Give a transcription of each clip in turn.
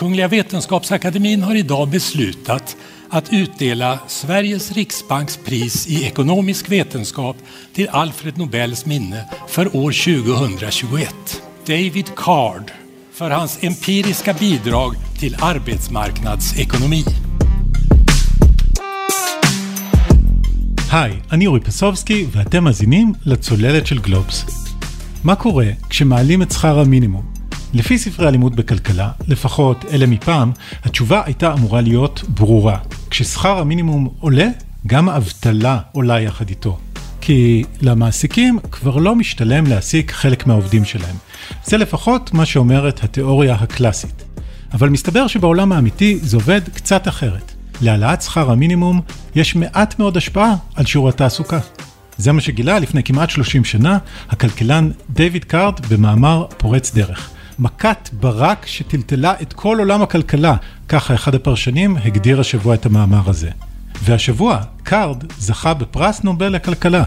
Kungliga Vetenskapsakademin har idag beslutat att utdela Sveriges Riksbanks pris i ekonomisk vetenskap till Alfred Nobels minne för år 2021. David Card för hans empiriska bidrag till arbetsmarknadsekonomi. היי, אני אורי פסובסקי ואתם מאזינים לצוללת של גלובס. מה קורה כשמעלים את שכר המינימום? לפי ספרי הלימוד בכלכלה, לפחות אלה מפעם, התשובה הייתה אמורה להיות ברורה. כששכר המינימום עולה, גם האבטלה עולה יחד איתו. כי למעסיקים כבר לא משתלם להעסיק חלק מהעובדים שלהם. זה לפחות מה שאומרת התיאוריה הקלאסית. אבל מסתבר שבעולם האמיתי זה עובד קצת אחרת. להעלאת שכר המינימום יש מעט מאוד השפעה על שיעור התעסוקה. זה מה שגילה לפני כמעט 30 שנה הכלכלן דיוויד קארד במאמר פורץ דרך. מכת ברק שטלטלה את כל עולם הכלכלה, ככה אחד הפרשנים הגדיר השבוע את המאמר הזה. והשבוע קארד זכה בפרס נובל לכלכלה.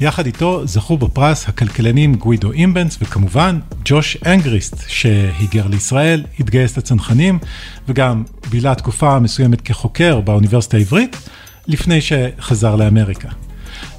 יחד איתו זכו בפרס הכלכלנים גווידו אימבנס וכמובן ג'וש אנגריסט שהיגר לישראל, התגייס לצנחנים וגם בילה תקופה מסוימת כחוקר באוניברסיטה העברית לפני שחזר לאמריקה.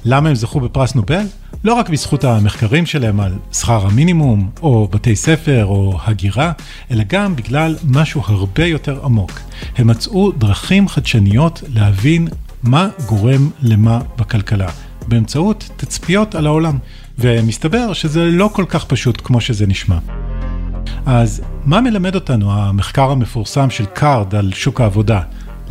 למה הם זכו בפרס נובל? לא רק בזכות המחקרים שלהם על שכר המינימום, או בתי ספר, או הגירה, אלא גם בגלל משהו הרבה יותר עמוק. הם מצאו דרכים חדשניות להבין מה גורם למה בכלכלה, באמצעות תצפיות על העולם. ומסתבר שזה לא כל כך פשוט כמו שזה נשמע. אז מה מלמד אותנו המחקר המפורסם של קארד על שוק העבודה?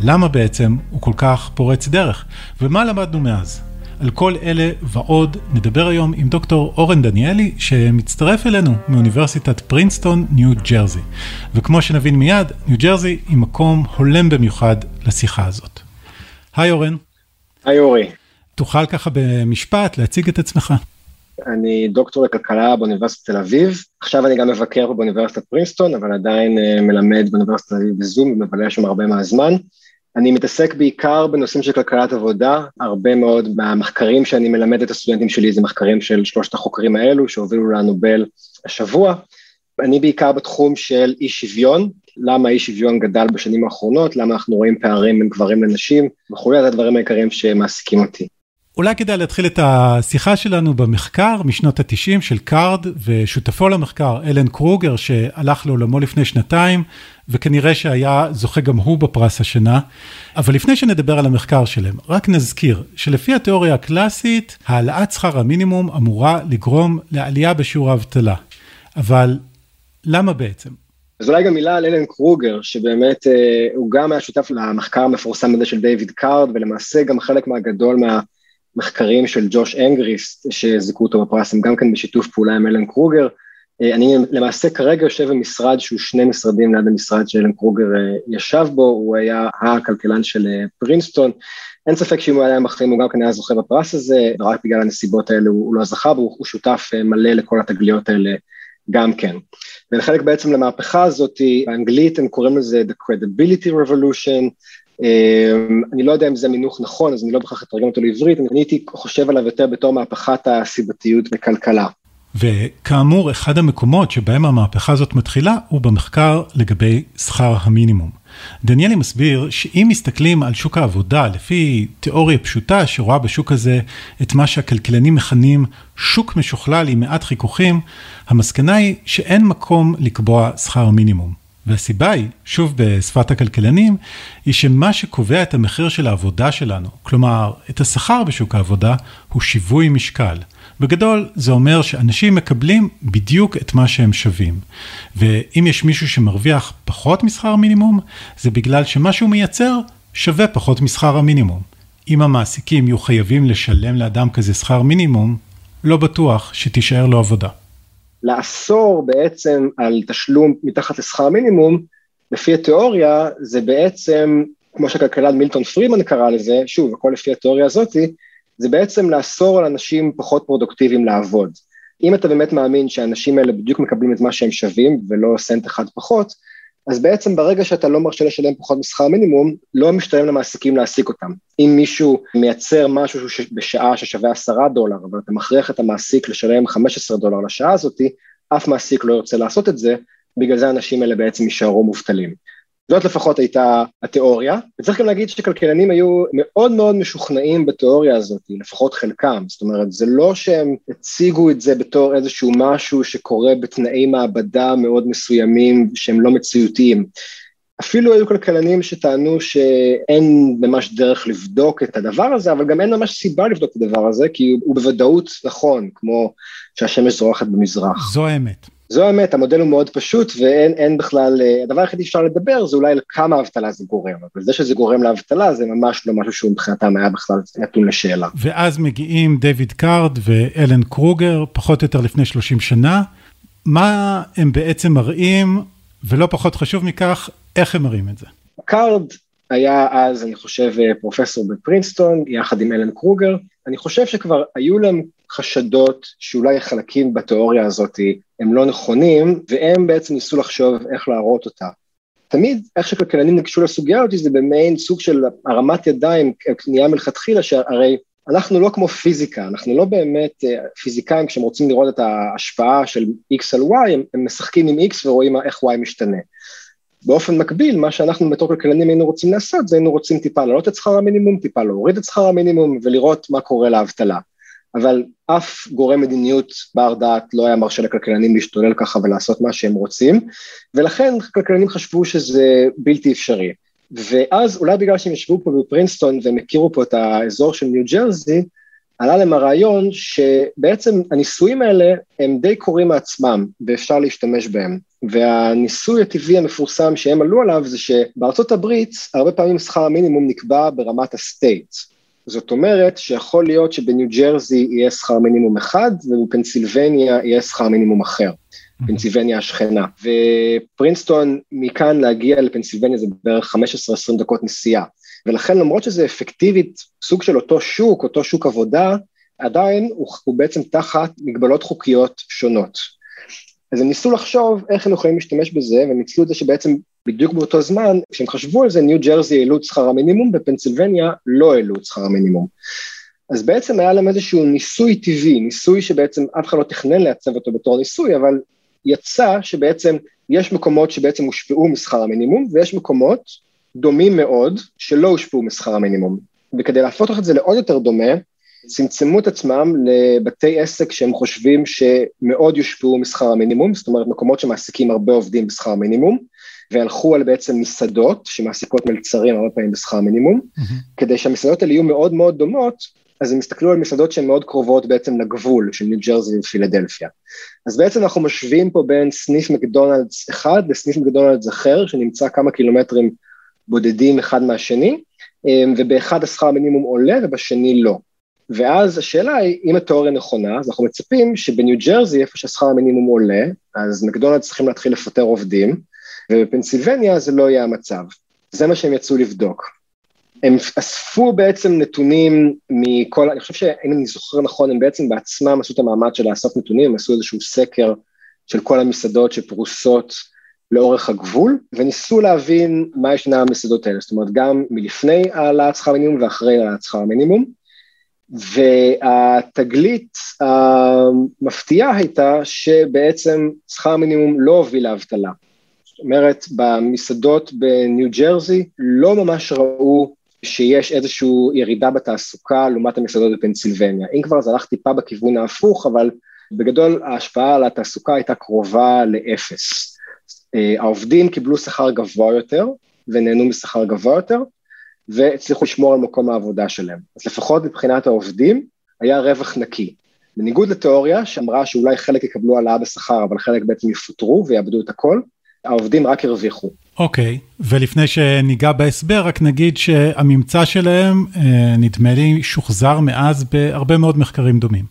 למה בעצם הוא כל כך פורץ דרך? ומה למדנו מאז? על כל אלה ועוד נדבר היום עם דוקטור אורן דניאלי שמצטרף אלינו מאוניברסיטת פרינסטון, ניו ג'רזי. וכמו שנבין מיד, ניו ג'רזי היא מקום הולם במיוחד לשיחה הזאת. היי אורן. היי אורי. תוכל ככה במשפט להציג את עצמך. אני דוקטור לכלכלה באוניברסיטת תל אביב, עכשיו אני גם מבקר פה באוניברסיטת פרינסטון, אבל עדיין uh, מלמד באוניברסיטת תל אביב בזום ומבלה שם הרבה מהזמן. אני מתעסק בעיקר בנושאים של כלכלת עבודה, הרבה מאוד מהמחקרים שאני מלמד את הסטודנטים שלי זה מחקרים של שלושת החוקרים האלו שהובילו לנובל השבוע. אני בעיקר בתחום של אי שוויון, למה אי שוויון גדל בשנים האחרונות, למה אנחנו רואים פערים בין גברים לנשים וכולי, זה הדברים העיקריים שמעסיקים אותי. אולי כדאי להתחיל את השיחה שלנו במחקר משנות ה-90 של קארד ושותפו למחקר אלן קרוגר שהלך לעולמו לפני שנתיים וכנראה שהיה זוכה גם הוא בפרס השנה. אבל לפני שנדבר על המחקר שלהם, רק נזכיר שלפי התיאוריה הקלאסית, העלאת שכר המינימום אמורה לגרום לעלייה בשיעור האבטלה. אבל למה בעצם? אז אולי גם מילה על אלן קרוגר, שבאמת אה, הוא גם היה שותף למחקר המפורסם הזה של דיוויד קארד, ולמעשה גם חלק מהגדול מהמחקרים של ג'וש אנגריסט, שזיכו אותו בפרס, הם גם כן בשיתוף פעולה עם אלן קרוגר. אה, אני למעשה כרגע יושב במשרד שהוא שני משרדים ליד המשרד שאלן קרוגר אה, ישב בו, הוא היה הכלכלן של אה, פרינסטון. אין ספק שאם הוא היה בחיים הוא גם כן היה זוכה בפרס הזה, רק בגלל הנסיבות האלה הוא, לא זכה בו, הוא שותף מלא לכל התגליות האלה גם כן. ולחלק בעצם למהפכה הזאת, באנגלית הם קוראים לזה The Credibility Revolution, אני לא יודע אם זה מינוח נכון, אז אני לא בהכרח אתרגם אותו לעברית, אני הייתי חושב עליו יותר בתור מהפכת הסיבתיות בכלכלה. וכאמור, אחד המקומות שבהם המהפכה הזאת מתחילה הוא במחקר לגבי שכר המינימום. דניאלי מסביר שאם מסתכלים על שוק העבודה לפי תיאוריה פשוטה שרואה בשוק הזה את מה שהכלכלנים מכנים שוק משוכלל עם מעט חיכוכים, המסקנה היא שאין מקום לקבוע שכר מינימום. והסיבה היא, שוב בשפת הכלכלנים, היא שמה שקובע את המחיר של העבודה שלנו, כלומר את השכר בשוק העבודה, הוא שיווי משקל. בגדול זה אומר שאנשים מקבלים בדיוק את מה שהם שווים. ואם יש מישהו שמרוויח פחות משכר מינימום, זה בגלל שמה שהוא מייצר שווה פחות משכר המינימום. אם המעסיקים יהיו חייבים לשלם לאדם כזה שכר מינימום, לא בטוח שתישאר לו עבודה. לאסור בעצם על תשלום מתחת לשכר מינימום, לפי התיאוריה, זה בעצם, כמו שהכלכלן מילטון פרימן קרא לזה, שוב, הכל לפי התיאוריה הזאתי, זה בעצם לאסור על אנשים פחות פרודוקטיביים לעבוד. אם אתה באמת מאמין שהאנשים האלה בדיוק מקבלים את מה שהם שווים ולא סנט אחד פחות, אז בעצם ברגע שאתה לא מרשה לשלם פחות משכר מינימום, לא משתלם למעסיקים להעסיק אותם. אם מישהו מייצר משהו בשעה ששווה עשרה דולר, אבל אתה מכריח את המעסיק לשלם 15 דולר לשעה הזאתי, אף מעסיק לא ירצה לעשות את זה, בגלל זה האנשים האלה בעצם יישארו מובטלים. זאת לפחות הייתה התיאוריה, וצריך גם להגיד שכלכלנים היו מאוד מאוד משוכנעים בתיאוריה הזאת, לפחות חלקם, זאת אומרת זה לא שהם הציגו את זה בתור איזשהו משהו שקורה בתנאי מעבדה מאוד מסוימים שהם לא מציאותיים. אפילו היו כלכלנים שטענו שאין ממש דרך לבדוק את הדבר הזה, אבל גם אין ממש סיבה לבדוק את הדבר הזה, כי הוא בוודאות נכון, כמו שהשמש זורחת במזרח. זו האמת. זו האמת, המודל הוא מאוד פשוט ואין בכלל, הדבר היחידי שאפשר לדבר זה אולי על כמה אבטלה זה גורם, אבל זה שזה גורם לאבטלה זה ממש לא משהו שהוא מבחינתם היה בכלל נתון לשאלה. ואז מגיעים דיוויד קארד ואלן קרוגר, פחות או יותר לפני 30 שנה, מה הם בעצם מראים, ולא פחות חשוב מכך, איך הם מראים את זה? קארד היה אז, אני חושב, פרופסור בפרינסטון, יחד עם אלן קרוגר, אני חושב שכבר היו להם חשדות שאולי חלקים בתיאוריה הזאת הם לא נכונים, והם בעצם ניסו לחשוב איך להראות אותה. תמיד איך שכלכלנים ניגשו לסוגיה הזאת זה במעין סוג של הרמת ידיים, קנייה מלכתחילה, שהרי אנחנו לא כמו פיזיקה, אנחנו לא באמת פיזיקאים כשהם רוצים לראות את ההשפעה של X על Y, הם, הם משחקים עם X ורואים איך Y משתנה. באופן מקביל, מה שאנחנו בתור כלכלנים היינו רוצים לעשות, זה היינו רוצים טיפה להעלות את שכר המינימום, טיפה להוריד את שכר המינימום ולראות מה קורה לאבטלה. אבל אף גורם מדיניות בר דעת לא היה מרשה לכלכלנים להשתולל ככה ולעשות מה שהם רוצים, ולכן כלכלנים חשבו שזה בלתי אפשרי. ואז אולי בגלל שהם ישבו פה בפרינסטון והם הכירו פה את האזור של ניו ג'רזי, עלה להם הרעיון שבעצם הניסויים האלה הם די קורים מעצמם ואפשר להשתמש בהם. והניסוי הטבעי המפורסם שהם עלו עליו זה שבארצות הברית הרבה פעמים שכר המינימום נקבע ברמת הסטייט. זאת אומרת שיכול להיות שבניו ג'רזי יהיה שכר מינימום אחד ובפנסילבניה יהיה שכר מינימום אחר, פנסילבניה השכנה. ופרינסטון מכאן להגיע לפנסילבניה זה בערך 15-20 דקות נסיעה. ולכן למרות שזה אפקטיבית סוג של אותו שוק, אותו שוק עבודה, עדיין הוא, הוא בעצם תחת מגבלות חוקיות שונות. אז הם ניסו לחשוב איך הם יכולים להשתמש בזה, והם ניצלו את זה שבעצם בדיוק באותו זמן, כשהם חשבו על זה, ניו ג'רזי העלו את שכר המינימום, בפנסילבניה לא העלו את שכר המינימום. אז בעצם היה להם איזשהו ניסוי טבעי, ניסוי שבעצם אף אחד לא תכנן לייצב אותו בתור ניסוי, אבל יצא שבעצם יש מקומות שבעצם הושפעו משכר המינימום, ויש מקומות דומים מאוד שלא הושפעו משכר המינימום. וכדי להפוך את זה לעוד יותר דומה, צמצמו את עצמם לבתי עסק שהם חושבים שמאוד יושפעו משכר המינימום, זאת אומרת מקומות שמעסיקים הרבה עובדים בשכר המינימום, והלכו על בעצם מסעדות שמעסיקות מלצרים הרבה פעמים בשכר מינימום, mm-hmm. כדי שהמסעדות האלה יהיו מאוד מאוד דומות, אז הם הסתכלו על מסעדות שהן מאוד קרובות בעצם לגבול של ניו ג'רזי ופילדלפיה. אז בעצם אנחנו משווים פה בין סניף מקדונלדס אחד לסניף מקדונלדס אחר, שנמצא כמה קילומטרים בודדים אחד מהשני, ובאחד השכר מינימום עולה ובשני לא. ואז השאלה היא, אם התיאוריה נכונה, אז אנחנו מצפים שבניו ג'רזי, איפה שהשכר המינימום עולה, אז מקדונלדס צריכים להתחיל לפטר עובדים, ובפנסילבניה זה לא יהיה המצב. זה מה שהם יצאו לבדוק. הם אספו בעצם נתונים מכל, אני חושב שאם אני זוכר נכון, הם בעצם בעצמם עשו את המאמץ של לאסוף נתונים, הם עשו איזשהו סקר של כל המסעדות שפרוסות לאורך הגבול, וניסו להבין מה ישנה המסעדות האלה, זאת אומרת גם מלפני העלאת שכר המינימום ואחרי העלאת שכר המינימום, והתגלית המפתיעה הייתה שבעצם שכר המינימום לא הוביל לאבטלה. זאת אומרת, במסעדות בניו ג'רזי לא ממש ראו שיש איזושהי ירידה בתעסוקה לעומת המסעדות בפנסילבניה. אם כבר זה הלך טיפה בכיוון ההפוך, אבל בגדול ההשפעה על התעסוקה הייתה קרובה לאפס. אה, העובדים קיבלו שכר גבוה יותר ונהנו משכר גבוה יותר, והצליחו לשמור על מקום העבודה שלהם. אז לפחות מבחינת העובדים היה רווח נקי. בניגוד לתיאוריה שאמרה שאולי חלק יקבלו העלאה בשכר, אבל חלק בעצם יפוטרו ויאבדו את הכל, העובדים רק הרוויחו. אוקיי, אוקיי. ולפני שניגע בהסבר, רק נגיד שהממצא שלהם, אה, נדמה לי, שוחזר מאז בהרבה מאוד מחקרים דומים.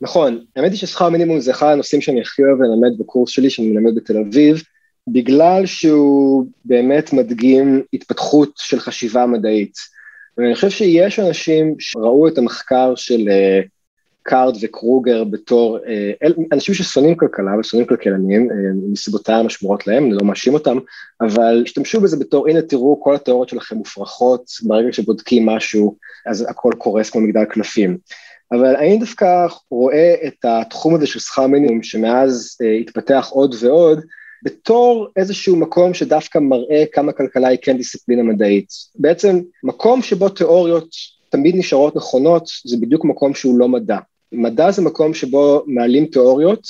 נכון, האמת היא ששכר מינימום זה אחד הנושאים שאני הכי אוהב ללמד בקורס שלי, שאני מלמד בתל אביב, בגלל שהוא באמת מדגים התפתחות של חשיבה מדעית. ואני חושב שיש אנשים שראו את המחקר של אה, קארד וקרוגר בתור, אה, אנשים ששונאים כלכלה ושונאים כלכלנים, אה, מסיבותיהם השמורות להם, אני לא מאשים אותם, אבל השתמשו בזה בתור, הנה תראו, כל התיאוריות שלכם מופרכות, ברגע שבודקים משהו, אז הכל קורס כמו מגדל קלפים. אבל אני דווקא רואה את התחום הזה של שכר מינימום, שמאז התפתח עוד ועוד, בתור איזשהו מקום שדווקא מראה כמה כלכלה היא כן דיסציפלינה מדעית. בעצם מקום שבו תיאוריות תמיד נשארות נכונות, זה בדיוק מקום שהוא לא מדע. מדע זה מקום שבו מעלים תיאוריות,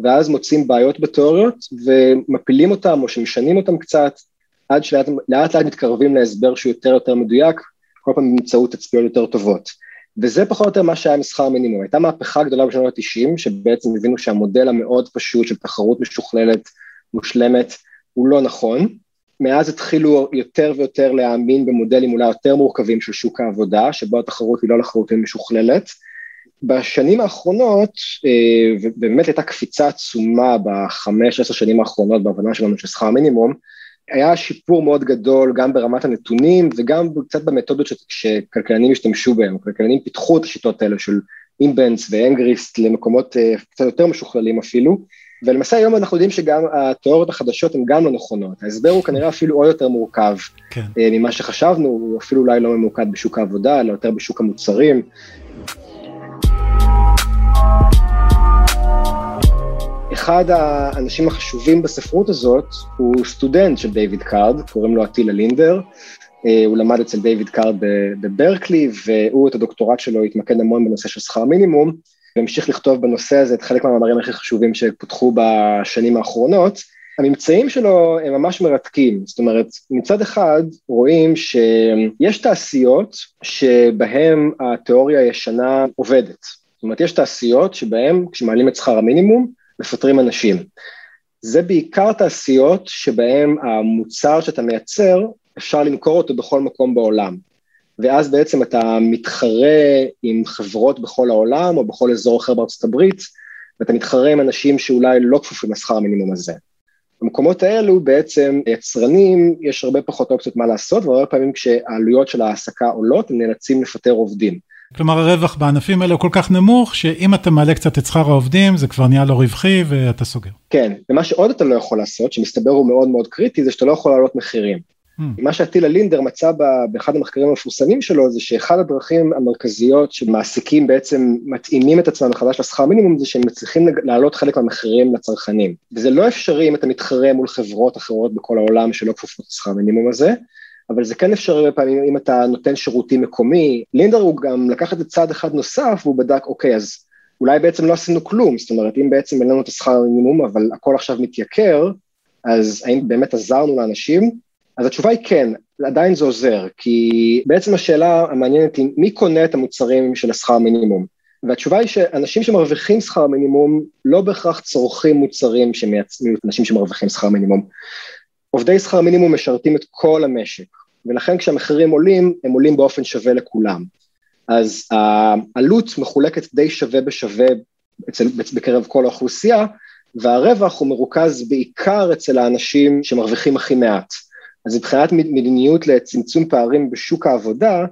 ואז מוצאים בעיות בתיאוריות, ומפילים אותם או שמשנים אותם קצת, עד שלאט לאט מתקרבים להסבר שהוא יותר יותר מדויק, כל פעם באמצעות תצפיות יותר טובות. וזה פחות או יותר מה שהיה עם שכר מינימום. הייתה מהפכה גדולה בשנות ה-90, שבעצם הבינו שהמודל המאוד פשוט של תחרות משוכללת, מושלמת, הוא לא נכון. מאז התחילו יותר ויותר להאמין במודלים אולי יותר מורכבים של שוק העבודה, שבו התחרות היא לא לחלוטין משוכללת. בשנים האחרונות, אה, ובאמת הייתה קפיצה עצומה בחמש, עשר שנים האחרונות בהבנה שלנו של שכר מינימום, היה שיפור מאוד גדול גם ברמת הנתונים וגם קצת במתודות שכלכלנים השתמשו בהם, כלכלנים פיתחו את השיטות האלה של אימבנס ואנגריסט למקומות אה, קצת יותר משוכללים אפילו, ולמעשה היום אנחנו יודעים שגם התיאוריות החדשות הן גם לא נכונות, ההסבר הוא כנראה אפילו עוד יותר מורכב כן. אה, ממה שחשבנו, הוא אפילו אולי לא ממוקד בשוק העבודה, אלא יותר בשוק המוצרים. אחד האנשים החשובים בספרות הזאת הוא סטודנט של דיוויד קארד, קוראים לו אטילה לינדר, אה, הוא למד אצל דיוויד קארד בברקלי, והוא את הדוקטורט שלו התמקד המון בנושא של שכר מינימום, והמשיך לכתוב בנושא הזה את חלק מהמאמרים הכי חשובים שפותחו בשנים האחרונות. הממצאים שלו הם ממש מרתקים, זאת אומרת, מצד אחד רואים שיש תעשיות שבהן התיאוריה הישנה עובדת. זאת אומרת, יש תעשיות שבהן כשמעלים את שכר המינימום, מפטרים אנשים. זה בעיקר תעשיות שבהן המוצר שאתה מייצר, אפשר למכור אותו בכל מקום בעולם. ואז בעצם אתה מתחרה עם חברות בכל העולם או בכל אזור אחר בארצות הברית, ואתה מתחרה עם אנשים שאולי לא כפופים לשכר המינימום הזה. במקומות האלו בעצם יצרנים, יש הרבה פחות אופציות מה לעשות, והרבה פעמים כשהעלויות של ההעסקה עולות, הם נאלצים לפטר עובדים. כלומר הרווח בענפים האלה הוא כל כך נמוך, שאם אתה מעלה קצת את שכר העובדים, זה כבר נהיה לא רווחי ואתה סוגר. כן, ומה שעוד אתה לא יכול לעשות, שמסתבר הוא מאוד מאוד קריטי, זה שאתה לא יכול להעלות מחירים. Hmm. מה שעטילה לינדר מצא באחד המחקרים המפורסמים שלו, זה שאחד הדרכים המרכזיות שמעסיקים בעצם מתאימים את עצמם מחדש לשכר מינימום, זה שהם מצליחים להעלות חלק מהמחירים לצרכנים. וזה לא אפשרי אם אתה מתחרה מול חברות אחרות בכל העולם שלא כפופות לשכר מינימום הזה. אבל זה כן אפשרי הרבה פעמים אם אתה נותן שירותי מקומי. לינדר הוא גם לקח את זה צעד אחד נוסף, והוא בדק, אוקיי, אז אולי בעצם לא עשינו כלום, זאת אומרת, אם בעצם אין לנו את השכר המינימום, אבל הכל עכשיו מתייקר, אז האם באמת עזרנו לאנשים? אז התשובה היא כן, עדיין זה עוזר, כי בעצם השאלה המעניינת היא, מי קונה את המוצרים של השכר מינימום? והתשובה היא שאנשים שמרוויחים שכר מינימום לא בהכרח צורכים מוצרים שמייצרים אנשים שמרוויחים שכר מינימום. עובדי שכר מינימום משרתים את כל המשק, ולכן כשהמחירים עולים, הם עולים באופן שווה לכולם. אז העלות מחולקת די שווה בשווה אצל, בקרב כל האוכלוסייה, והרווח הוא מרוכז בעיקר אצל האנשים שמרוויחים הכי מעט. אז מבחינת מדיניות לצמצום פערים בשוק העבודה,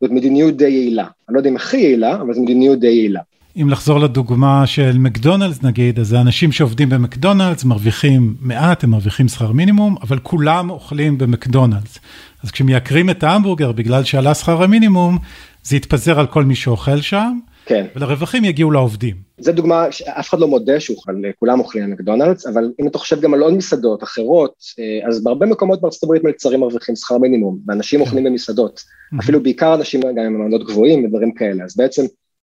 זאת מדיניות די יעילה. אני לא יודע אם הכי יעילה, אבל זו מדיניות די יעילה. אם לחזור לדוגמה של מקדונלדס נגיד, אז האנשים שעובדים במקדונלדס מרוויחים מעט, הם מרוויחים שכר מינימום, אבל כולם אוכלים במקדונלדס. אז כשמייקרים את ההמבורגר בגלל שעלה שכר המינימום, זה יתפזר על כל מי שאוכל שם, כן. ולרווחים יגיעו לעובדים. זו דוגמה שאף אחד לא מודה שאוכל, כולם אוכלים במקדונלדס, אבל אם אתה חושב גם על עוד מסעדות אחרות, אה, אז בהרבה מקומות בארצות הברית מלצרים מרוויחים שכר מינימום, ואנשים כן. אוכלים במסעדות, אפילו בעיקר אנשים גם עם מעמדות גבוהים ודברים כאלה, אז בעצם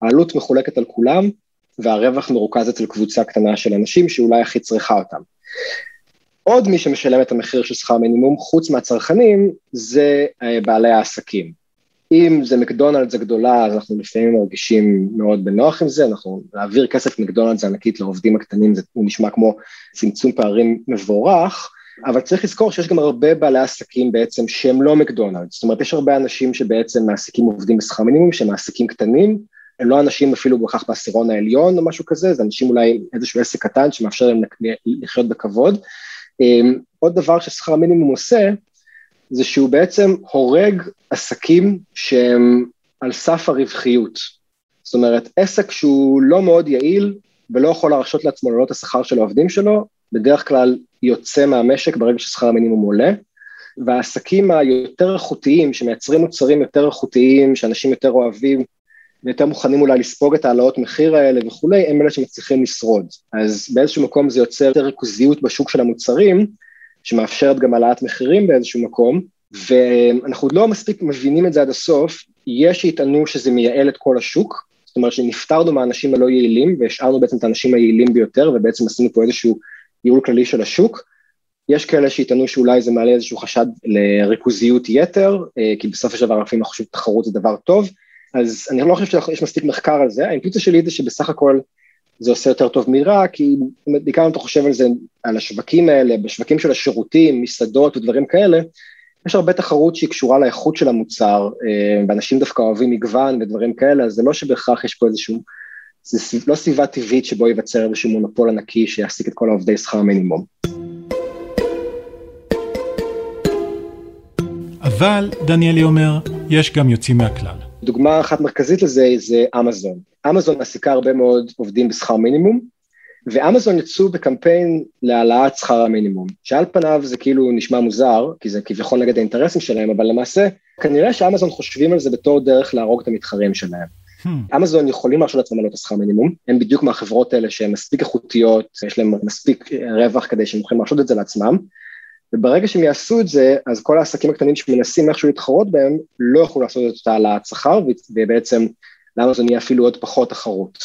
העלות מחולקת על כולם, והרווח מרוכז אצל קבוצה קטנה של אנשים שאולי הכי צריכה אותם. עוד מי שמשלם את המחיר של שכר מינימום, חוץ מהצרכנים, זה אה, בעלי העסקים. אם זה מקדונלדס הגדולה, אז אנחנו לפעמים מרגישים מאוד בנוח עם זה, אנחנו להעביר כסף מקדונלדס ענקית לעובדים הקטנים, זה נשמע כמו צמצום פערים מבורך, אבל צריך לזכור שיש גם הרבה בעלי עסקים בעצם שהם לא מקדונלדס, זאת אומרת יש הרבה אנשים שבעצם מעסיקים עובדים בשכר מינימום, שהם מעסיקים קטנים, הם לא אנשים אפילו בהכרח בעשירון העליון או משהו כזה, זה אנשים אולי איזשהו עסק קטן שמאפשר להם לחיות בכבוד. אמ, עוד דבר ששכר המינימום עושה, זה שהוא בעצם הורג עסקים שהם על סף הרווחיות. זאת אומרת, עסק שהוא לא מאוד יעיל ולא יכול להרשות לעצמו לעלות את השכר של העובדים שלו, בדרך כלל יוצא מהמשק ברגע ששכר המינימום עולה, והעסקים היותר איכותיים, שמייצרים מוצרים יותר איכותיים, שאנשים יותר אוהבים, ויותר מוכנים אולי לספוג את העלאות מחיר האלה וכולי, הם אלה שמצליחים לשרוד. אז באיזשהו מקום זה יוצר יותר ריכוזיות בשוק של המוצרים, שמאפשרת גם העלאת מחירים באיזשהו מקום, ואנחנו לא מספיק מבינים את זה עד הסוף, יש שיטענו שזה מייעל את כל השוק, זאת אומרת שנפטרנו מהאנשים הלא יעילים והשארנו בעצם את האנשים היעילים ביותר ובעצם עשינו פה איזשהו ייעול כללי של השוק. יש כאלה שיטענו שאולי זה מעלה איזשהו חשד לריכוזיות יתר, אה, כי בסופו של דבר לפעמים אנחנו חושבים שתחרות זה דבר טוב, אז אני לא חושב שיש מספיק מחקר על זה, האינטואיציה שלי זה שבסך הכל זה עושה יותר טוב מרע, כי בעיקר אם אתה חושב על זה, על השווקים האלה, בשווקים של השירותים, מסעדות ודברים כאלה, יש הרבה תחרות שהיא קשורה לאיכות של המוצר, אה, ואנשים דווקא אוהבים מגוון ודברים כאלה, אז זה לא שבהכרח יש פה איזשהו, זה לא סביבה טבעית שבו ייווצר איזשהו מונופול ענקי שיעסיק את כל העובדי שכר המינימום. אבל, דניאלי אומר, יש גם יוצאים מהכלל. דוגמה אחת מרכזית לזה זה אמזון. אמזון מעסיקה הרבה מאוד עובדים בשכר מינימום, ואמזון יצאו בקמפיין להעלאת שכר המינימום, שעל פניו זה כאילו נשמע מוזר, כי זה כביכול נגד האינטרסים שלהם, אבל למעשה, כנראה שאמזון חושבים על זה בתור דרך להרוג את המתחרים שלהם. Hmm. אמזון יכולים להרשות לעצמם לעלות את השכר מינימום, הם בדיוק מהחברות האלה שהן מספיק איכותיות, יש להם מספיק רווח כדי שהם יכולים להרשות את זה לעצמם, וברגע שהם יעשו את זה, אז כל העסקים הקטנים שמנסים איכשהו להתחרות בהם, לא יוכלו לעשות את אותה העלאת שכר, ובעצם לאמזון יהיה אפילו עוד פחות תחרות.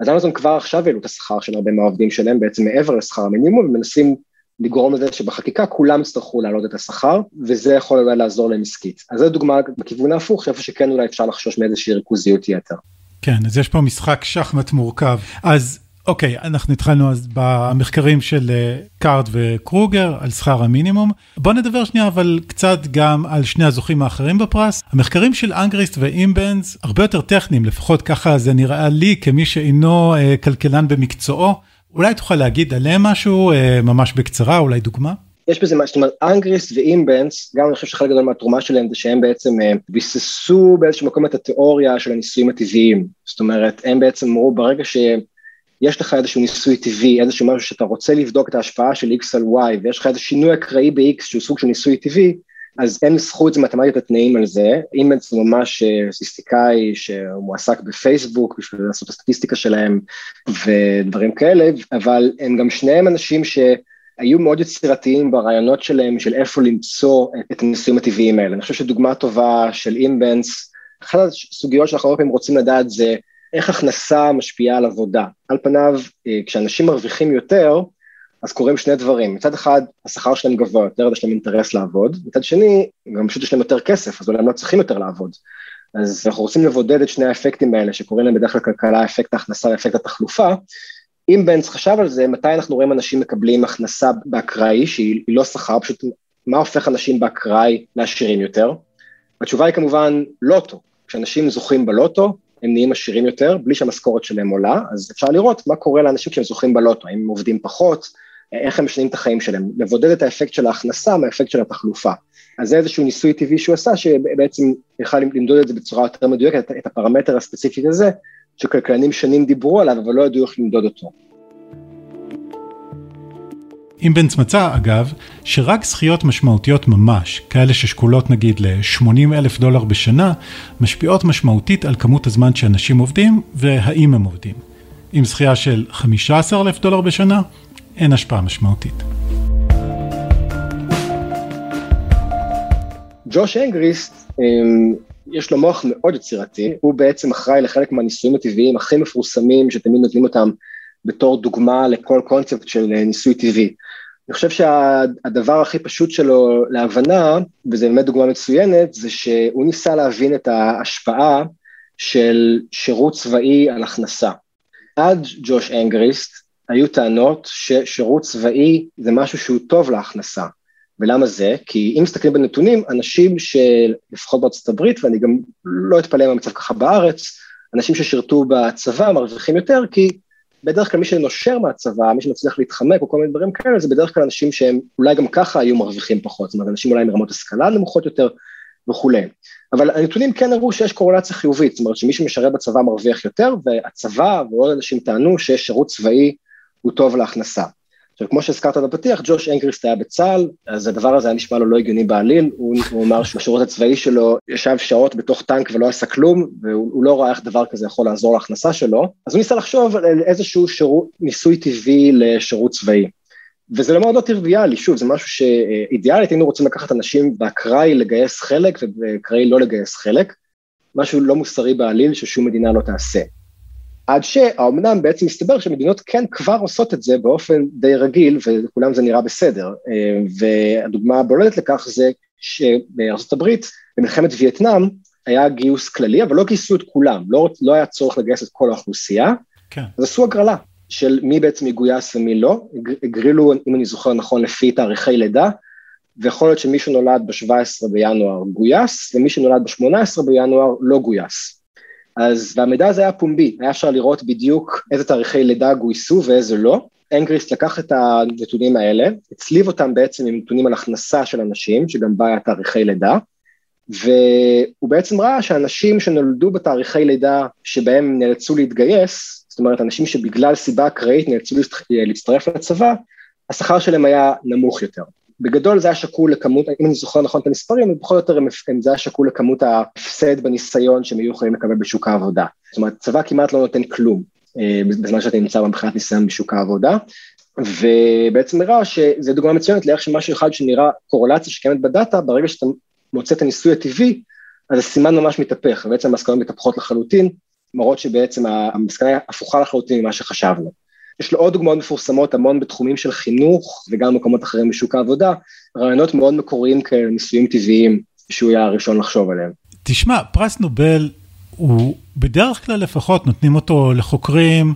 אז אמזון כבר עכשיו העלו את השכר של הרבה מהעובדים שלהם, בעצם מעבר לשכר המינימום, ומנסים לגרום לזה שבחקיקה כולם יצטרכו להעלות את השכר, וזה יכול אולי לעזור להם עסקית. אז זו דוגמה בכיוון ההפוך, שאיפה שכן אולי אפשר לחשוש מאיזושהי ריכוזיות יתר. כן, אז יש פה משחק שחמט מורכב. אז אוקיי, אנחנו התחלנו אז במחקרים של אה, קארד וקרוגר על שכר המינימום. בוא נדבר שנייה אבל קצת גם על שני הזוכים האחרים בפרס. המחקרים של אנגריסט ואימבנס הרבה יותר טכניים, לפחות ככה זה נראה לי כמי שאינו אה, כלכלן במקצועו. אולי תוכל להגיד עליהם משהו אה, ממש בקצרה, אולי דוגמה? יש בזה מה, זאת אומרת, אנגריסט ואימבנס, גם אני חושב שחלק גדול מהתרומה שלהם זה שהם בעצם ביססו באיזשהו מקום את התיאוריה של הניסויים הטבעיים. זאת אומרת, הם בעצם אמרו ברגע ש... יש לך איזשהו ניסוי טבעי, איזשהו משהו שאתה רוצה לבדוק את ההשפעה של X על Y, ויש לך איזה שינוי אקראי ב-X שהוא סוג של ניסוי טבעי, אז את זה מתמטית את התנאים על זה, אימנס הוא ממש אה, סטטיסטיקאי שהוא מועסק בפייסבוק בשביל לעשות את הסטטיסטיקה שלהם ודברים כאלה, אבל הם גם שניהם אנשים שהיו מאוד יצירתיים ברעיונות שלהם של איפה למצוא את הניסויים הטבעיים האלה. אני חושב שדוגמה טובה של אימבנס, אחת הסוגיות שאנחנו הרבה פעמים רוצים לדעת זה איך הכנסה משפיעה על עבודה. על פניו, אה, כשאנשים מרוויחים יותר, אז קורים שני דברים. מצד אחד, השכר שלהם גבוה יותר, יש להם אינטרס לעבוד, מצד שני, גם פשוט יש להם יותר כסף, אז אולי הם לא צריכים יותר לעבוד. אז אנחנו רוצים לבודד את שני האפקטים האלה, שקוראים להם בדרך כלל כלכלה, אפקט ההכנסה ואפקט התחלופה. אם בנץ חשב על זה, מתי אנחנו רואים אנשים מקבלים הכנסה באקראי, שהיא לא שכר, פשוט מה הופך אנשים באקראי לעשירים יותר? התשובה היא כמובן לוטו. כשאנשים זוכים בלוטו, הם נהיים עשירים יותר, בלי שהמשכורת שלהם עולה, אז אפשר לראות מה קורה לאנשים כשהם זוכים בלוטו, האם הם עובדים פחות, איך הם משנים את החיים שלהם, לבודד את האפקט של ההכנסה מהאפקט של התחלופה. אז זה איזשהו ניסוי טבעי שהוא עשה, שבעצם יכל למדוד את זה בצורה יותר מדויקת, את הפרמטר הספציפי הזה, שכלכלנים שנים דיברו עליו, אבל לא ידעו איך למדוד אותו. אימבנץ מצא, אגב, שרק זכיות משמעותיות ממש, כאלה ששקולות נגיד ל-80 אלף דולר בשנה, משפיעות משמעותית על כמות הזמן שאנשים עובדים והאם הם עובדים. עם זכייה של 15 אלף דולר בשנה, אין השפעה משמעותית. ג'וש אנגריסט, אמ, יש לו מוח מאוד יצירתי, הוא בעצם אחראי לחלק מהניסויים הטבעיים הכי מפורסמים שתמיד נותנים אותם בתור דוגמה לכל קונספט של אה, ניסוי טבעי. אני חושב שהדבר הכי פשוט שלו להבנה, וזו באמת דוגמה מצוינת, זה שהוא ניסה להבין את ההשפעה של שירות צבאי על הכנסה. עד ג'וש אנגריסט היו טענות ששירות צבאי זה משהו שהוא טוב להכנסה. ולמה זה? כי אם מסתכלים בנתונים, אנשים שלפחות בארצות הברית, ואני גם לא אתפלא מהמצב ככה בארץ, אנשים ששירתו בצבא מרוויחים יותר, כי בדרך כלל מי שנושר מהצבא, מי שמצליח להתחמק או כל מיני דברים כאלה, זה בדרך כלל אנשים שהם אולי גם ככה היו מרוויחים פחות, זאת אומרת, אנשים אולי מרמות השכלה נמוכות יותר וכולי. אבל הנתונים כן הראו שיש קורלציה חיובית, זאת אומרת שמי שמשרת בצבא מרוויח יותר, והצבא ועוד אנשים טענו שיש שירות צבאי הוא טוב להכנסה. עכשיו, כמו שהזכרת בפתיח, ג'וש אנגריסט היה בצה"ל, אז הדבר הזה היה נשמע לו לא הגיוני בעליל, הוא, הוא אמר שבשירות הצבאי שלו ישב שעות בתוך טנק ולא עשה כלום, והוא לא ראה איך דבר כזה יכול לעזור להכנסה שלו, אז הוא ניסה לחשוב על איזשהו שירות, ניסוי טבעי לשירות צבאי. וזה לא מאוד לא טריוויאלי, שוב, זה משהו שאידיאלית, היינו רוצים לקחת אנשים באקראי לגייס חלק ובאקראי לא לגייס חלק, משהו לא מוסרי בעליל ששום מדינה לא תעשה. עד שהאומנם בעצם מסתבר שמדינות כן כבר עושות את זה באופן די רגיל, ולכולם זה נראה בסדר. אה, והדוגמה הבולטת לכך זה שבארצות הברית, במלחמת וייטנאם, היה גיוס כללי, אבל לא גייסו את כולם, לא, לא היה צורך לגייס את כל האוכלוסייה, כן. אז עשו הגרלה של מי בעצם יגויס ומי לא, הגרילו, אם אני זוכר נכון, לפי תאריכי לידה, ויכול להיות שמי שנולד ב-17 בינואר גויס, ומי שנולד ב-18 בינואר לא גויס. אז, והמידע הזה היה פומבי, היה אפשר לראות בדיוק איזה תאריכי לידה גויסו ואיזה לא. אנגריסט לקח את הנתונים האלה, הצליב אותם בעצם עם נתונים על הכנסה של אנשים, שגם בה היה תאריכי לידה, והוא בעצם ראה שאנשים שנולדו בתאריכי לידה שבהם נאלצו להתגייס, זאת אומרת, אנשים שבגלל סיבה אקראית נאלצו להצטרף לצבא, השכר שלהם היה נמוך יותר. בגדול זה היה שקול לכמות, אם אני זוכר נכון את המספרים, בכל יותר זה היה שקול לכמות ההפסד בניסיון שהם היו יכולים לקבל בשוק העבודה. זאת אומרת, צבא כמעט לא נותן כלום אה, בזמן שאתה נמצא מבחינת ניסיון בשוק העבודה, ובעצם הראה שזה דוגמה מצוינת לאיך שמשהו אחד שנראה קורלציה שקיימת בדאטה, ברגע שאתה מוצא את הניסוי הטבעי, אז הסימן ממש מתהפך, ובעצם המסקנות מתהפכות לחלוטין, מראות שבעצם המסקנה הפוכה לחלוטין ממה שחשבנו. יש לו עוד דוגמאות מפורסמות, המון בתחומים של חינוך וגם במקומות אחרים בשוק העבודה, רעיונות מאוד מקוריים כאלה, ניסויים טבעיים, שהוא היה הראשון לחשוב עליהם. תשמע, פרס נובל הוא בדרך כלל לפחות נותנים אותו לחוקרים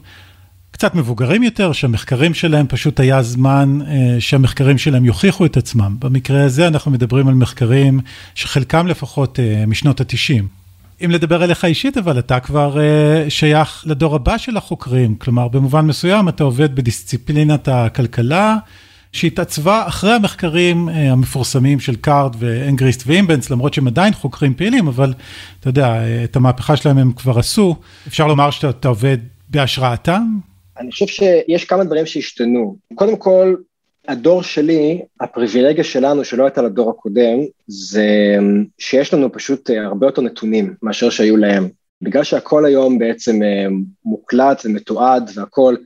קצת מבוגרים יותר, שהמחקרים שלהם פשוט היה זמן אה, שהמחקרים שלהם יוכיחו את עצמם. במקרה הזה אנחנו מדברים על מחקרים שחלקם לפחות אה, משנות התשעים. אם לדבר אליך אישית, אבל אתה כבר אה, שייך לדור הבא של החוקרים, כלומר במובן מסוים אתה עובד בדיסציפלינת הכלכלה, שהתעצבה אחרי המחקרים אה, המפורסמים של קארד ואנגריסט ואימבנס, למרות שהם עדיין חוקרים פעילים, אבל אתה יודע, אה, את המהפכה שלהם הם כבר עשו, אפשר לומר שאתה עובד בהשראתם? אני חושב שיש כמה דברים שהשתנו. קודם כל, הדור שלי, הפריבילגיה שלנו שלא הייתה לדור הקודם, זה שיש לנו פשוט אה, הרבה יותר נתונים מאשר שהיו להם. בגלל שהכל היום בעצם אה, מוקלט ומתועד והכל,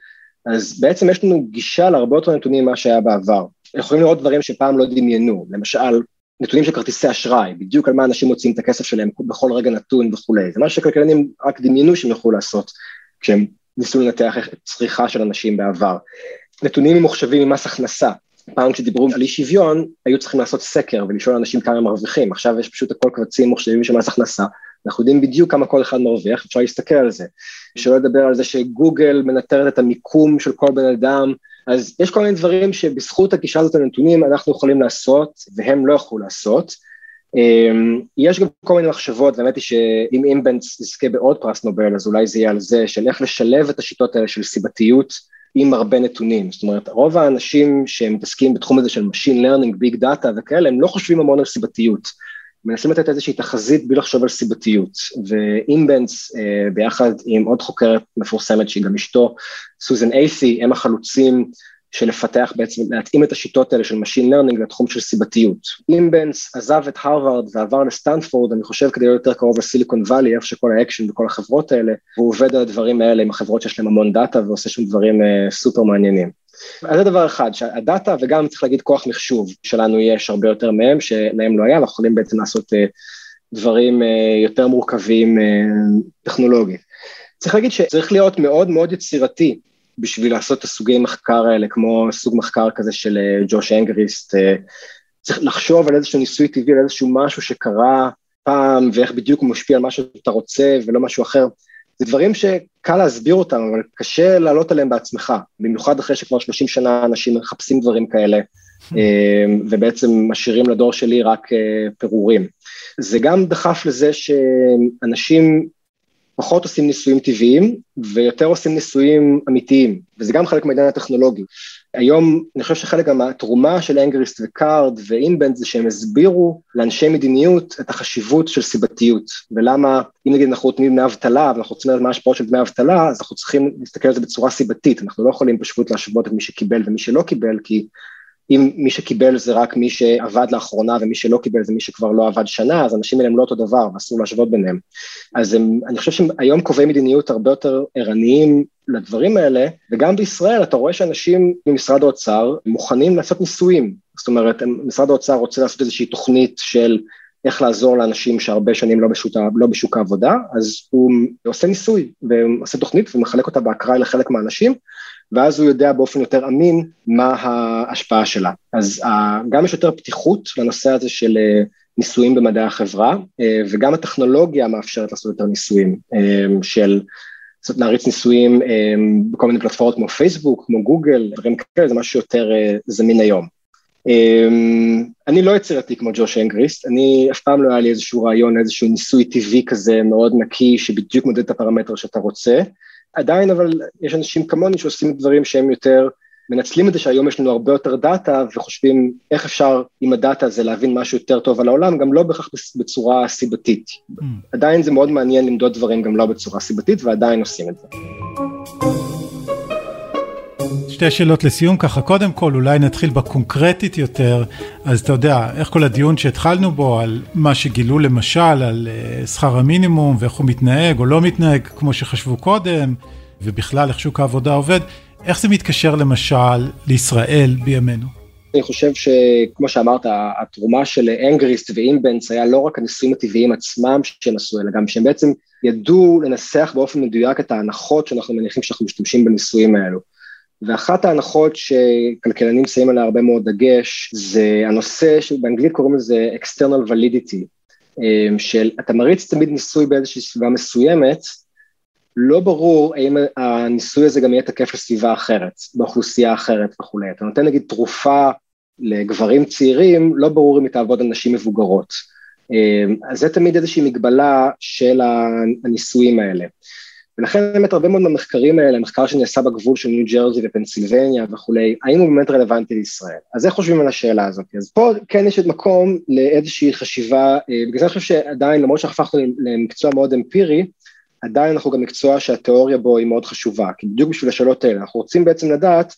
אז בעצם יש לנו גישה להרבה יותר נתונים ממה שהיה בעבר. יכולים לראות דברים שפעם לא דמיינו, למשל, נתונים של כרטיסי אשראי, בדיוק על מה אנשים מוצאים את הכסף שלהם בכל רגע נתון וכולי, זה מה שכלכלנים רק דמיינו שהם יוכלו לעשות כשהם ניסו לנתח צריכה של אנשים בעבר. נתונים ממוחשבים ממס הכנסה. פעם כשדיברו על אי שוויון, היו צריכים לעשות סקר ולשאול אנשים כמה הם מרוויחים, עכשיו יש פשוט הכל קבצים מוחשבים של מס הכנסה, אנחנו יודעים בדיוק כמה כל אחד מרוויח, אפשר להסתכל על זה. שלא לדבר על זה שגוגל מנטרת את המיקום של כל בן אדם, אז יש כל מיני דברים שבזכות הגישה הזאת לנתונים אנחנו יכולים לעשות, והם לא יכולו לעשות. אמ, יש גם כל מיני מחשבות, האמת היא שאם אימבנץ יזכה בעוד פרס נובל, אז אולי זה יהיה על זה, של איך לשלב את השיטות האלה של סיבתיות, עם הרבה נתונים, זאת אומרת רוב האנשים שמתעסקים בתחום הזה של Machine Learning, Big Data וכאלה, הם לא חושבים המון על סיבתיות, מנסים לתת איזושהי תחזית בלי לחשוב על סיבתיות, ואימבנס אה, ביחד עם עוד חוקרת מפורסמת שהיא גם אשתו, סוזן אתי, הם החלוצים של לפתח בעצם, להתאים את השיטות האלה של Machine Learning לתחום של סיבתיות. אימבנס עזב את הרווארד ועבר לסטנפורד, אני חושב כדי להיות יותר קרוב לסיליקון וואלי, איפה שכל האקשן וכל החברות האלה, והוא עובד על הדברים האלה עם החברות שיש להם המון דאטה ועושה שם דברים אה, סופר מעניינים. אז זה דבר אחד, שהדאטה וגם צריך להגיד כוח מחשוב שלנו יש הרבה יותר מהם, שלהם לא היה, אנחנו יכולים בעצם לעשות uh, דברים uh, יותר מורכבים uh, טכנולוגית. צריך להגיד שצריך להיות מאוד מאוד יצירתי בשביל לעשות את הסוגי מחקר האלה, כמו סוג מחקר כזה של אה, ג'וש אנגריסט, אה, צריך לחשוב על איזשהו ניסוי טבעי, על איזשהו משהו שקרה פעם, ואיך בדיוק הוא משפיע על מה שאתה רוצה ולא משהו אחר. זה דברים שקל להסביר אותם, אבל קשה לעלות עליהם בעצמך, במיוחד אחרי שכבר 30 שנה אנשים מחפשים דברים כאלה, אה, ובעצם משאירים לדור שלי רק פירורים. זה גם דחף לזה שאנשים פחות עושים ניסויים טבעיים ויותר עושים ניסויים אמיתיים, וזה גם חלק מהעניין הטכנולוגי. היום אני חושב שחלק מהתרומה של אנגריסט וקארד ואינבנד זה שהם הסבירו לאנשי מדיניות את החשיבות של סיבתיות ולמה אם נגיד אנחנו נותנים דמי אבטלה ואנחנו רוצים לדעת מה ההשפעות של דמי אבטלה אז אנחנו צריכים להסתכל על זה בצורה סיבתית אנחנו לא יכולים פשוט להשוות את מי שקיבל ומי שלא קיבל כי אם מי שקיבל זה רק מי שעבד לאחרונה ומי שלא קיבל זה מי שכבר לא עבד שנה, אז אנשים האלה הם לא אותו דבר ואסור להשוות ביניהם. אז הם, אני חושב שהיום קובעי מדיניות הרבה יותר ערניים לדברים האלה, וגם בישראל אתה רואה שאנשים ממשרד האוצר מוכנים לעשות ניסויים. זאת אומרת, משרד האוצר רוצה לעשות איזושהי תוכנית של איך לעזור לאנשים שהרבה שנים לא בשוק, לא בשוק העבודה, אז הוא עושה ניסוי ועושה תוכנית ומחלק אותה באקראי לחלק מהאנשים, ואז הוא יודע באופן יותר אמין מה ההשפעה שלה. אז גם יש יותר פתיחות לנושא הזה של אה, ניסויים במדעי החברה, אה, וגם הטכנולוגיה מאפשרת לעשות יותר ניסויים אה, של... לעשות להריץ ניסויים בכל מיני פלטפורמות כמו פייסבוק, כמו גוגל, דברים כאלה, זה משהו שיותר זמין היום. אני לא יצירתי כמו ג'וש אנגריסט, אני אף פעם לא היה לי איזשהו רעיון, איזשהו ניסוי טבעי כזה מאוד נקי, שבדיוק מודד את הפרמטר שאתה רוצה. עדיין אבל יש אנשים כמוני שעושים דברים שהם יותר, מנצלים את זה שהיום יש לנו הרבה יותר דאטה וחושבים איך אפשר עם הדאטה הזה להבין משהו יותר טוב על העולם, גם לא בהכרח בצורה סיבתית. Mm. עדיין זה מאוד מעניין למדוד דברים גם לא בצורה סיבתית ועדיין עושים את זה. שתי שאלות לסיום ככה, קודם כל אולי נתחיל בקונקרטית יותר, אז אתה יודע, איך כל הדיון שהתחלנו בו על מה שגילו למשל על uh, שכר המינימום ואיך הוא מתנהג או לא מתנהג כמו שחשבו קודם, ובכלל איך שוק העבודה עובד, איך זה מתקשר למשל לישראל בימינו? אני חושב שכמו שאמרת, התרומה של אנגריסט ואינבנס היה לא רק הניסויים הטבעיים עצמם שהם עשו, אלא גם שהם בעצם ידעו לנסח באופן מדויק את ההנחות שאנחנו מניחים שאנחנו משתמשים בניסויים האלו. ואחת ההנחות שכלכלנים שמים עליה הרבה מאוד דגש, זה הנושא שבאנגלית קוראים לזה external validity, אמ, של אתה מריץ תמיד ניסוי באיזושהי סביבה מסוימת, לא ברור האם הניסוי הזה גם יהיה תקף לסביבה אחרת, באוכלוסייה אחרת וכולי. אתה נותן נגיד תרופה לגברים צעירים, לא ברור אם היא תעבוד על נשים מבוגרות. אמ, אז זה תמיד איזושהי מגבלה של הניסויים האלה. ולכן באמת הרבה מאוד מהמחקרים האלה, המחקר שנעשה בגבול של ניו ג'רזי ופנסילבניה וכולי, האם הוא באמת רלוונטי לישראל? אז איך חושבים על השאלה הזאת? אז פה כן יש את מקום לאיזושהי חשיבה, אה, בגלל זה אני חושב שעדיין, למרות שהפכנו למקצוע מאוד אמפירי, עדיין אנחנו גם מקצוע שהתיאוריה בו היא מאוד חשובה, כי בדיוק בשביל השאלות האלה, אנחנו רוצים בעצם לדעת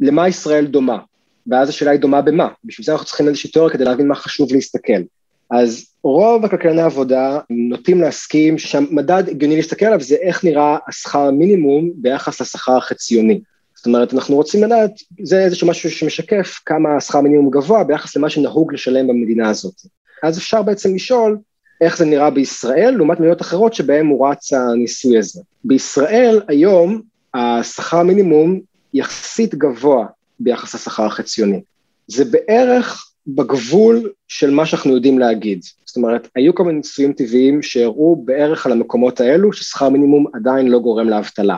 למה ישראל דומה, ואז השאלה היא דומה במה, בשביל זה אנחנו צריכים איזושהי תיאוריה כדי להבין מה חשוב להסתכל. אז רוב הכלכלני העבודה נוטים להסכים שהמדד הגיוני להסתכל עליו זה איך נראה השכר המינימום ביחס לשכר החציוני. זאת אומרת, אנחנו רוצים לדעת, זה איזשהו משהו שמשקף כמה השכר המינימום גבוה ביחס למה שנהוג לשלם במדינה הזאת. אז אפשר בעצם לשאול איך זה נראה בישראל לעומת מדינות אחרות שבהן מורץ הניסוי הזה. בישראל היום השכר המינימום יחסית גבוה ביחס לשכר החציוני. זה בערך בגבול של מה שאנחנו יודעים להגיד. זאת אומרת, היו כל מיני ניסויים טבעיים שהראו בערך על המקומות האלו ששכר מינימום עדיין לא גורם לאבטלה.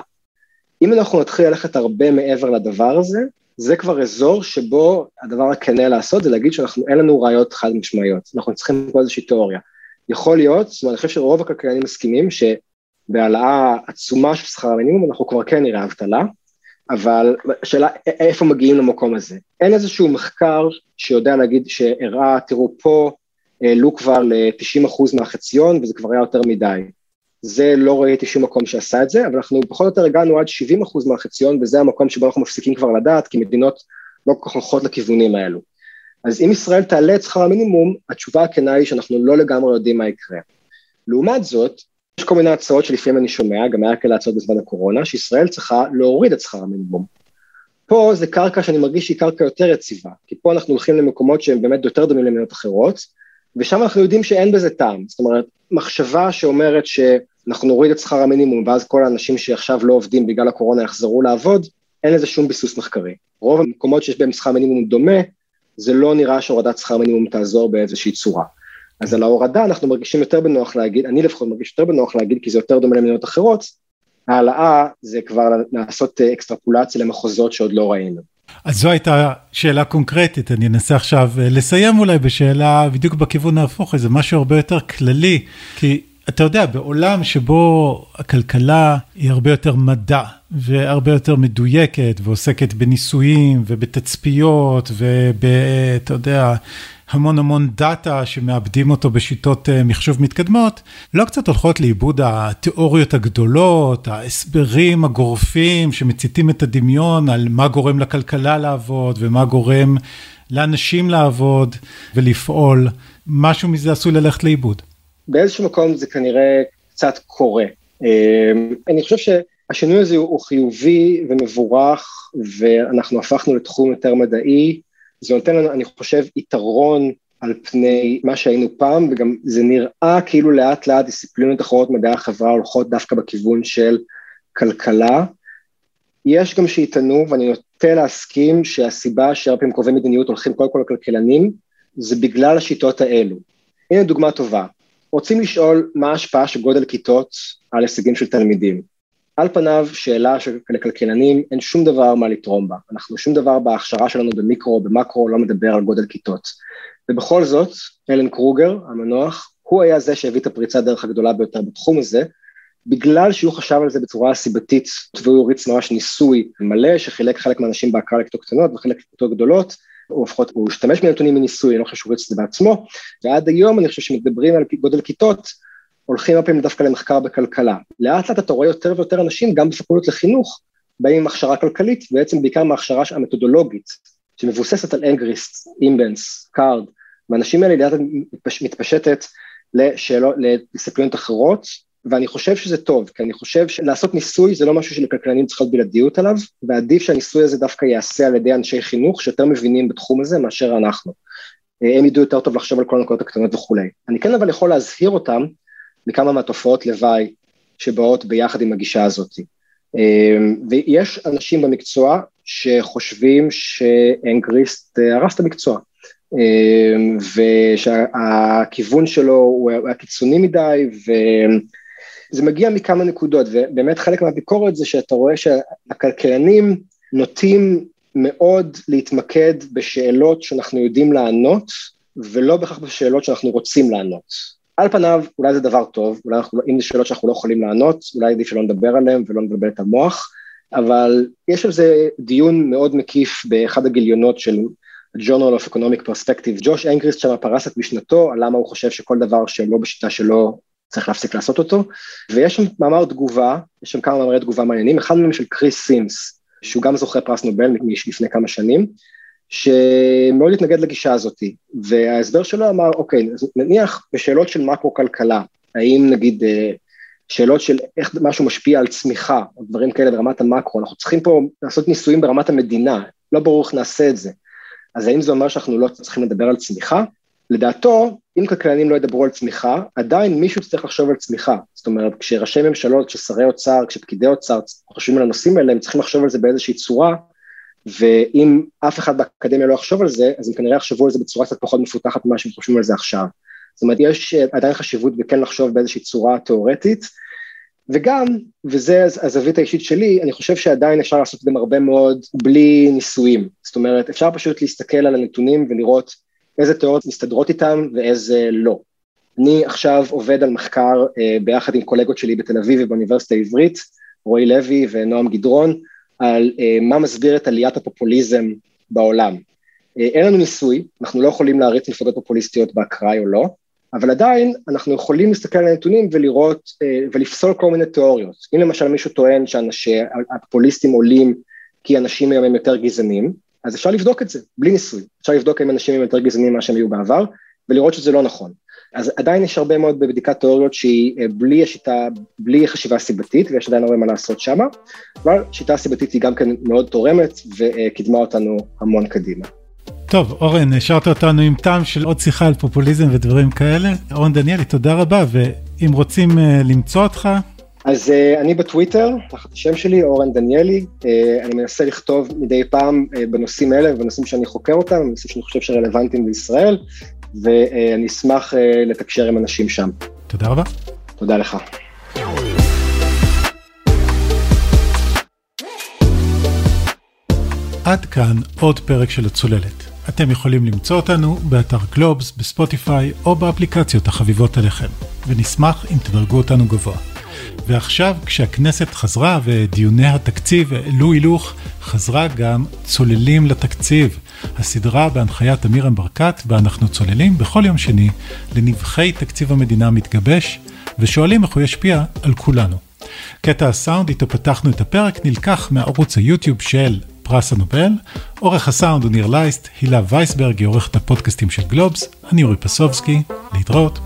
אם אנחנו נתחיל ללכת הרבה מעבר לדבר הזה, זה כבר אזור שבו הדבר הכנה לעשות זה להגיד שאנחנו, אין לנו ראיות חד משמעיות, אנחנו צריכים פה איזושהי תיאוריה. יכול להיות, זאת אומרת, אני חושב שרוב הכלכלנים מסכימים שבהעלאה עצומה של שכר המינימום אנחנו כבר כן נראה אבטלה, אבל השאלה איפה מגיעים למקום הזה. אין איזשהו מחקר שיודע להגיד שהראה, תראו פה, העלו כבר ל-90% מהחציון וזה כבר היה יותר מדי. זה לא ראיתי שום מקום שעשה את זה, אבל אנחנו פחות או יותר הגענו עד 70% מהחציון וזה המקום שבו אנחנו מפסיקים כבר לדעת, כי מדינות לא כל כך הולכות לכיוונים האלו. אז אם ישראל תעלה את שכר המינימום, התשובה הכנה היא שאנחנו לא לגמרי יודעים מה יקרה. לעומת זאת, יש כל מיני הצעות שלפעמים אני שומע, גם היה כאלה הצעות בזמן הקורונה, שישראל צריכה להוריד את שכר המינימום. פה זה קרקע שאני מרגיש שהיא קרקע יותר יציבה, כי פה אנחנו הולכים למקומות שהם באמת יותר דומים למדינות אחרות, ושם אנחנו יודעים שאין בזה טעם. זאת אומרת, מחשבה שאומרת שאנחנו נוריד את שכר המינימום, ואז כל האנשים שעכשיו לא עובדים בגלל הקורונה יחזרו לעבוד, אין לזה שום ביסוס מחקרי. רוב המקומות שיש בהם שכר מינימום דומה, זה לא נראה שהורדת שכר מינימום תעזור באיזושהי צורה. אז על ההורדה אנחנו מרגישים יותר בנוח להגיד, אני לפחות מרגיש יותר בנוח להגיד, כי זה יותר דומה למדינות אחרות, העלאה זה כבר לעשות אה, אקסטרפולציה למחוזות שעוד לא ראינו. אז זו הייתה שאלה קונקרטית, אני אנסה עכשיו אה, לסיים אולי בשאלה בדיוק בכיוון ההפוך, איזה משהו הרבה יותר כללי, כי אתה יודע, בעולם שבו הכלכלה היא הרבה יותר מדע והרבה יותר מדויקת ועוסקת בניסויים ובתצפיות וב... אתה יודע, המון המון דאטה שמאבדים אותו בשיטות אה, מחשוב מתקדמות, לא קצת הולכות לאיבוד התיאוריות הגדולות, ההסברים הגורפים שמציתים את הדמיון על מה גורם לכלכלה לעבוד ומה גורם לאנשים לעבוד ולפעול, משהו מזה עשוי ללכת לאיבוד. באיזשהו מקום זה כנראה קצת קורה. אה, אני חושב שהשינוי הזה הוא חיובי ומבורך, ואנחנו הפכנו לתחום יותר מדעי. זה נותן לנו, אני חושב, יתרון על פני מה שהיינו פעם, וגם זה נראה כאילו לאט לאט דיסציפלינות אחרות מדעי החברה הולכות דווקא בכיוון של כלכלה. יש גם שיטענו, ואני נוטה להסכים שהסיבה שהרבה פעמים קרובי מדיניות הולכים קודם כל לכלכלנים, זה בגלל השיטות האלו. הנה דוגמה טובה, רוצים לשאול מה ההשפעה של גודל כיתות על הישגים של תלמידים. על פניו, שאלה שלכלכלנים אין שום דבר מה לתרום בה. אנחנו שום דבר בהכשרה שלנו במיקרו או במקרו לא מדבר על גודל כיתות. ובכל זאת, אלן קרוגר, המנוח, הוא היה זה שהביא את הפריצת דרך הגדולה ביותר בתחום הזה, בגלל שהוא חשב על זה בצורה סיבתית, והוא הריץ ממש ניסוי מלא, שחילק חלק מהאנשים בהכרה לכיתות קטנות וחלק לכיתות גדולות, הוא לפחות, הוא השתמש בנתונים מניסוי, אני לא חושב שהוא ריץ את זה בעצמו, ועד היום אני חושב שמדברים על גודל כיתות, הולכים הרבה פעמים דווקא למחקר בכלכלה. לאט לאט אתה רואה יותר ויותר אנשים, גם בפקולטות לחינוך, באים עם הכשרה כלכלית, ובעצם בעיקר מההכשרה המתודולוגית, שמבוססת על אנגריסט, אימבנס, קארד, והאנשים האלה לאט מתפשטת לשאלות, לדיסציפלינות אחרות, ואני חושב שזה טוב, כי אני חושב שלעשות ניסוי זה לא משהו שלכלכלנים צריך להיות בלעדיות עליו, ועדיף שהניסוי הזה דווקא ייעשה על ידי אנשי חינוך שיותר מבינים בתחום הזה מאשר אנחנו. הם ידעו יותר טוב לחשוב על כל הנקודות הקטנות וכולי. אני כן אבל יכול להזהיר אותם מכמה מהתופעות לוואי שבאות ביחד עם הגישה הזאת. ויש אנשים במקצוע שחושבים שאנגריסט הרס את המקצוע, ושהכיוון שלו הוא היה קיצוני מדי, וזה מגיע מכמה נקודות, ובאמת חלק מהביקורת זה שאתה רואה שהכלכלנים נוטים מאוד להתמקד בשאלות שאנחנו יודעים לענות, ולא בהכרח בשאלות שאנחנו רוצים לענות. על פניו, אולי זה דבר טוב, אולי אנחנו, אם זה שאלות שאנחנו לא יכולים לענות, אולי עדיף שלא נדבר עליהן ולא נדבר את המוח, אבל יש על זה דיון מאוד מקיף באחד הגיליונות של Journal of Economic Perspective. ג'וש אנגריסט שם פרס את משנתו על למה הוא חושב שכל דבר שלא בשיטה שלו צריך להפסיק לעשות אותו, ויש שם מאמר תגובה, יש שם כמה מאמרי תגובה מעניינים, אחד מהם של קריס סימס, שהוא גם זוכה פרס נובל לפני כמה שנים, שמאוד התנגד לגישה הזאת, וההסבר שלו אמר, אוקיי, נניח בשאלות של מקרו-כלכלה, האם נגיד אה, שאלות של איך משהו משפיע על צמיחה, או דברים כאלה ברמת המקרו, אנחנו צריכים פה לעשות ניסויים ברמת המדינה, לא ברור איך נעשה את זה. אז האם זה אומר שאנחנו לא צריכים לדבר על צמיחה? לדעתו, אם כלכלנים לא ידברו על צמיחה, עדיין מישהו צריך לחשוב על צמיחה. זאת אומרת, כשראשי ממשלות, כששרי אוצר, כשפקידי אוצר חושבים על הנושאים האלה, הם צריכים לחשוב על זה באיזושהי צורה, ואם אף אחד באקדמיה לא יחשוב על זה, אז הם כנראה יחשבו על זה בצורה קצת פחות מפותחת ממה שהם חושבים על זה עכשיו. זאת אומרת, יש עדיין חשיבות בכן לחשוב באיזושהי צורה תיאורטית, וגם, וזה הזווית האישית שלי, אני חושב שעדיין אפשר לעשות גם הרבה מאוד בלי ניסויים. זאת אומרת, אפשר פשוט להסתכל על הנתונים ולראות איזה תיאוריות מסתדרות איתם ואיזה לא. אני עכשיו עובד על מחקר אה, ביחד עם קולגות שלי בתל אביב ובאוניברסיטה העברית, רועי לוי ונועם גדרון, על אה, מה מסביר את עליית הפופוליזם בעולם. אה, אין לנו ניסוי, אנחנו לא יכולים להריץ מפלגות פופוליסטיות באקראי או לא, אבל עדיין אנחנו יכולים להסתכל על הנתונים ולראות אה, ולפסול כל מיני תיאוריות. אם למשל מישהו טוען שהפופוליסטים עולים כי אנשים היום הם יותר גזענים, אז אפשר לבדוק את זה, בלי ניסוי. אפשר לבדוק אם אנשים הם יותר גזענים ממה שהם היו בעבר, ולראות שזה לא נכון. אז עדיין יש הרבה מאוד בבדיקת תיאוריות שהיא אה, בלי השיטה, בלי חשיבה סיבתית, ויש עדיין הרבה מה לעשות שם, אבל שיטה סיבתית היא גם כן מאוד תורמת וקידמה אותנו המון קדימה. טוב, אורן, השארת אותנו עם טעם של עוד שיחה על פופוליזם ודברים כאלה. אורן דניאלי, תודה רבה, ואם רוצים אה, למצוא אותך... אז uh, אני בטוויטר, תחת השם שלי, אורן דניאלי, uh, אני מנסה לכתוב מדי פעם uh, בנושאים האלה ובנושאים שאני חוקר אותם, בנושאים שאני חושב שרלוונטיים בישראל, ואני אשמח אה, לתקשר עם אנשים שם. תודה רבה. תודה לך. עד כאן עוד פרק של הצוללת. אתם יכולים למצוא אותנו באתר גלובס, בספוטיפיי או באפליקציות החביבות עליכם, ונשמח אם תדרגו אותנו גבוה. ועכשיו, כשהכנסת חזרה ודיוני התקציב העלו הילוך, חזרה גם צוללים לתקציב. הסדרה בהנחיית אמירם ברקת, בה אנחנו צוללים בכל יום שני לנבחי תקציב המדינה המתגבש, ושואלים איך הוא ישפיע על כולנו. קטע הסאונד איתו פתחנו את הפרק נלקח מערוץ היוטיוב של פרס הנובל. עורך הסאונד הוא ניר לייסט, הילה וייסברג היא עורכת הפודקאסטים של גלובס, אני אורי פסובסקי, להתראות.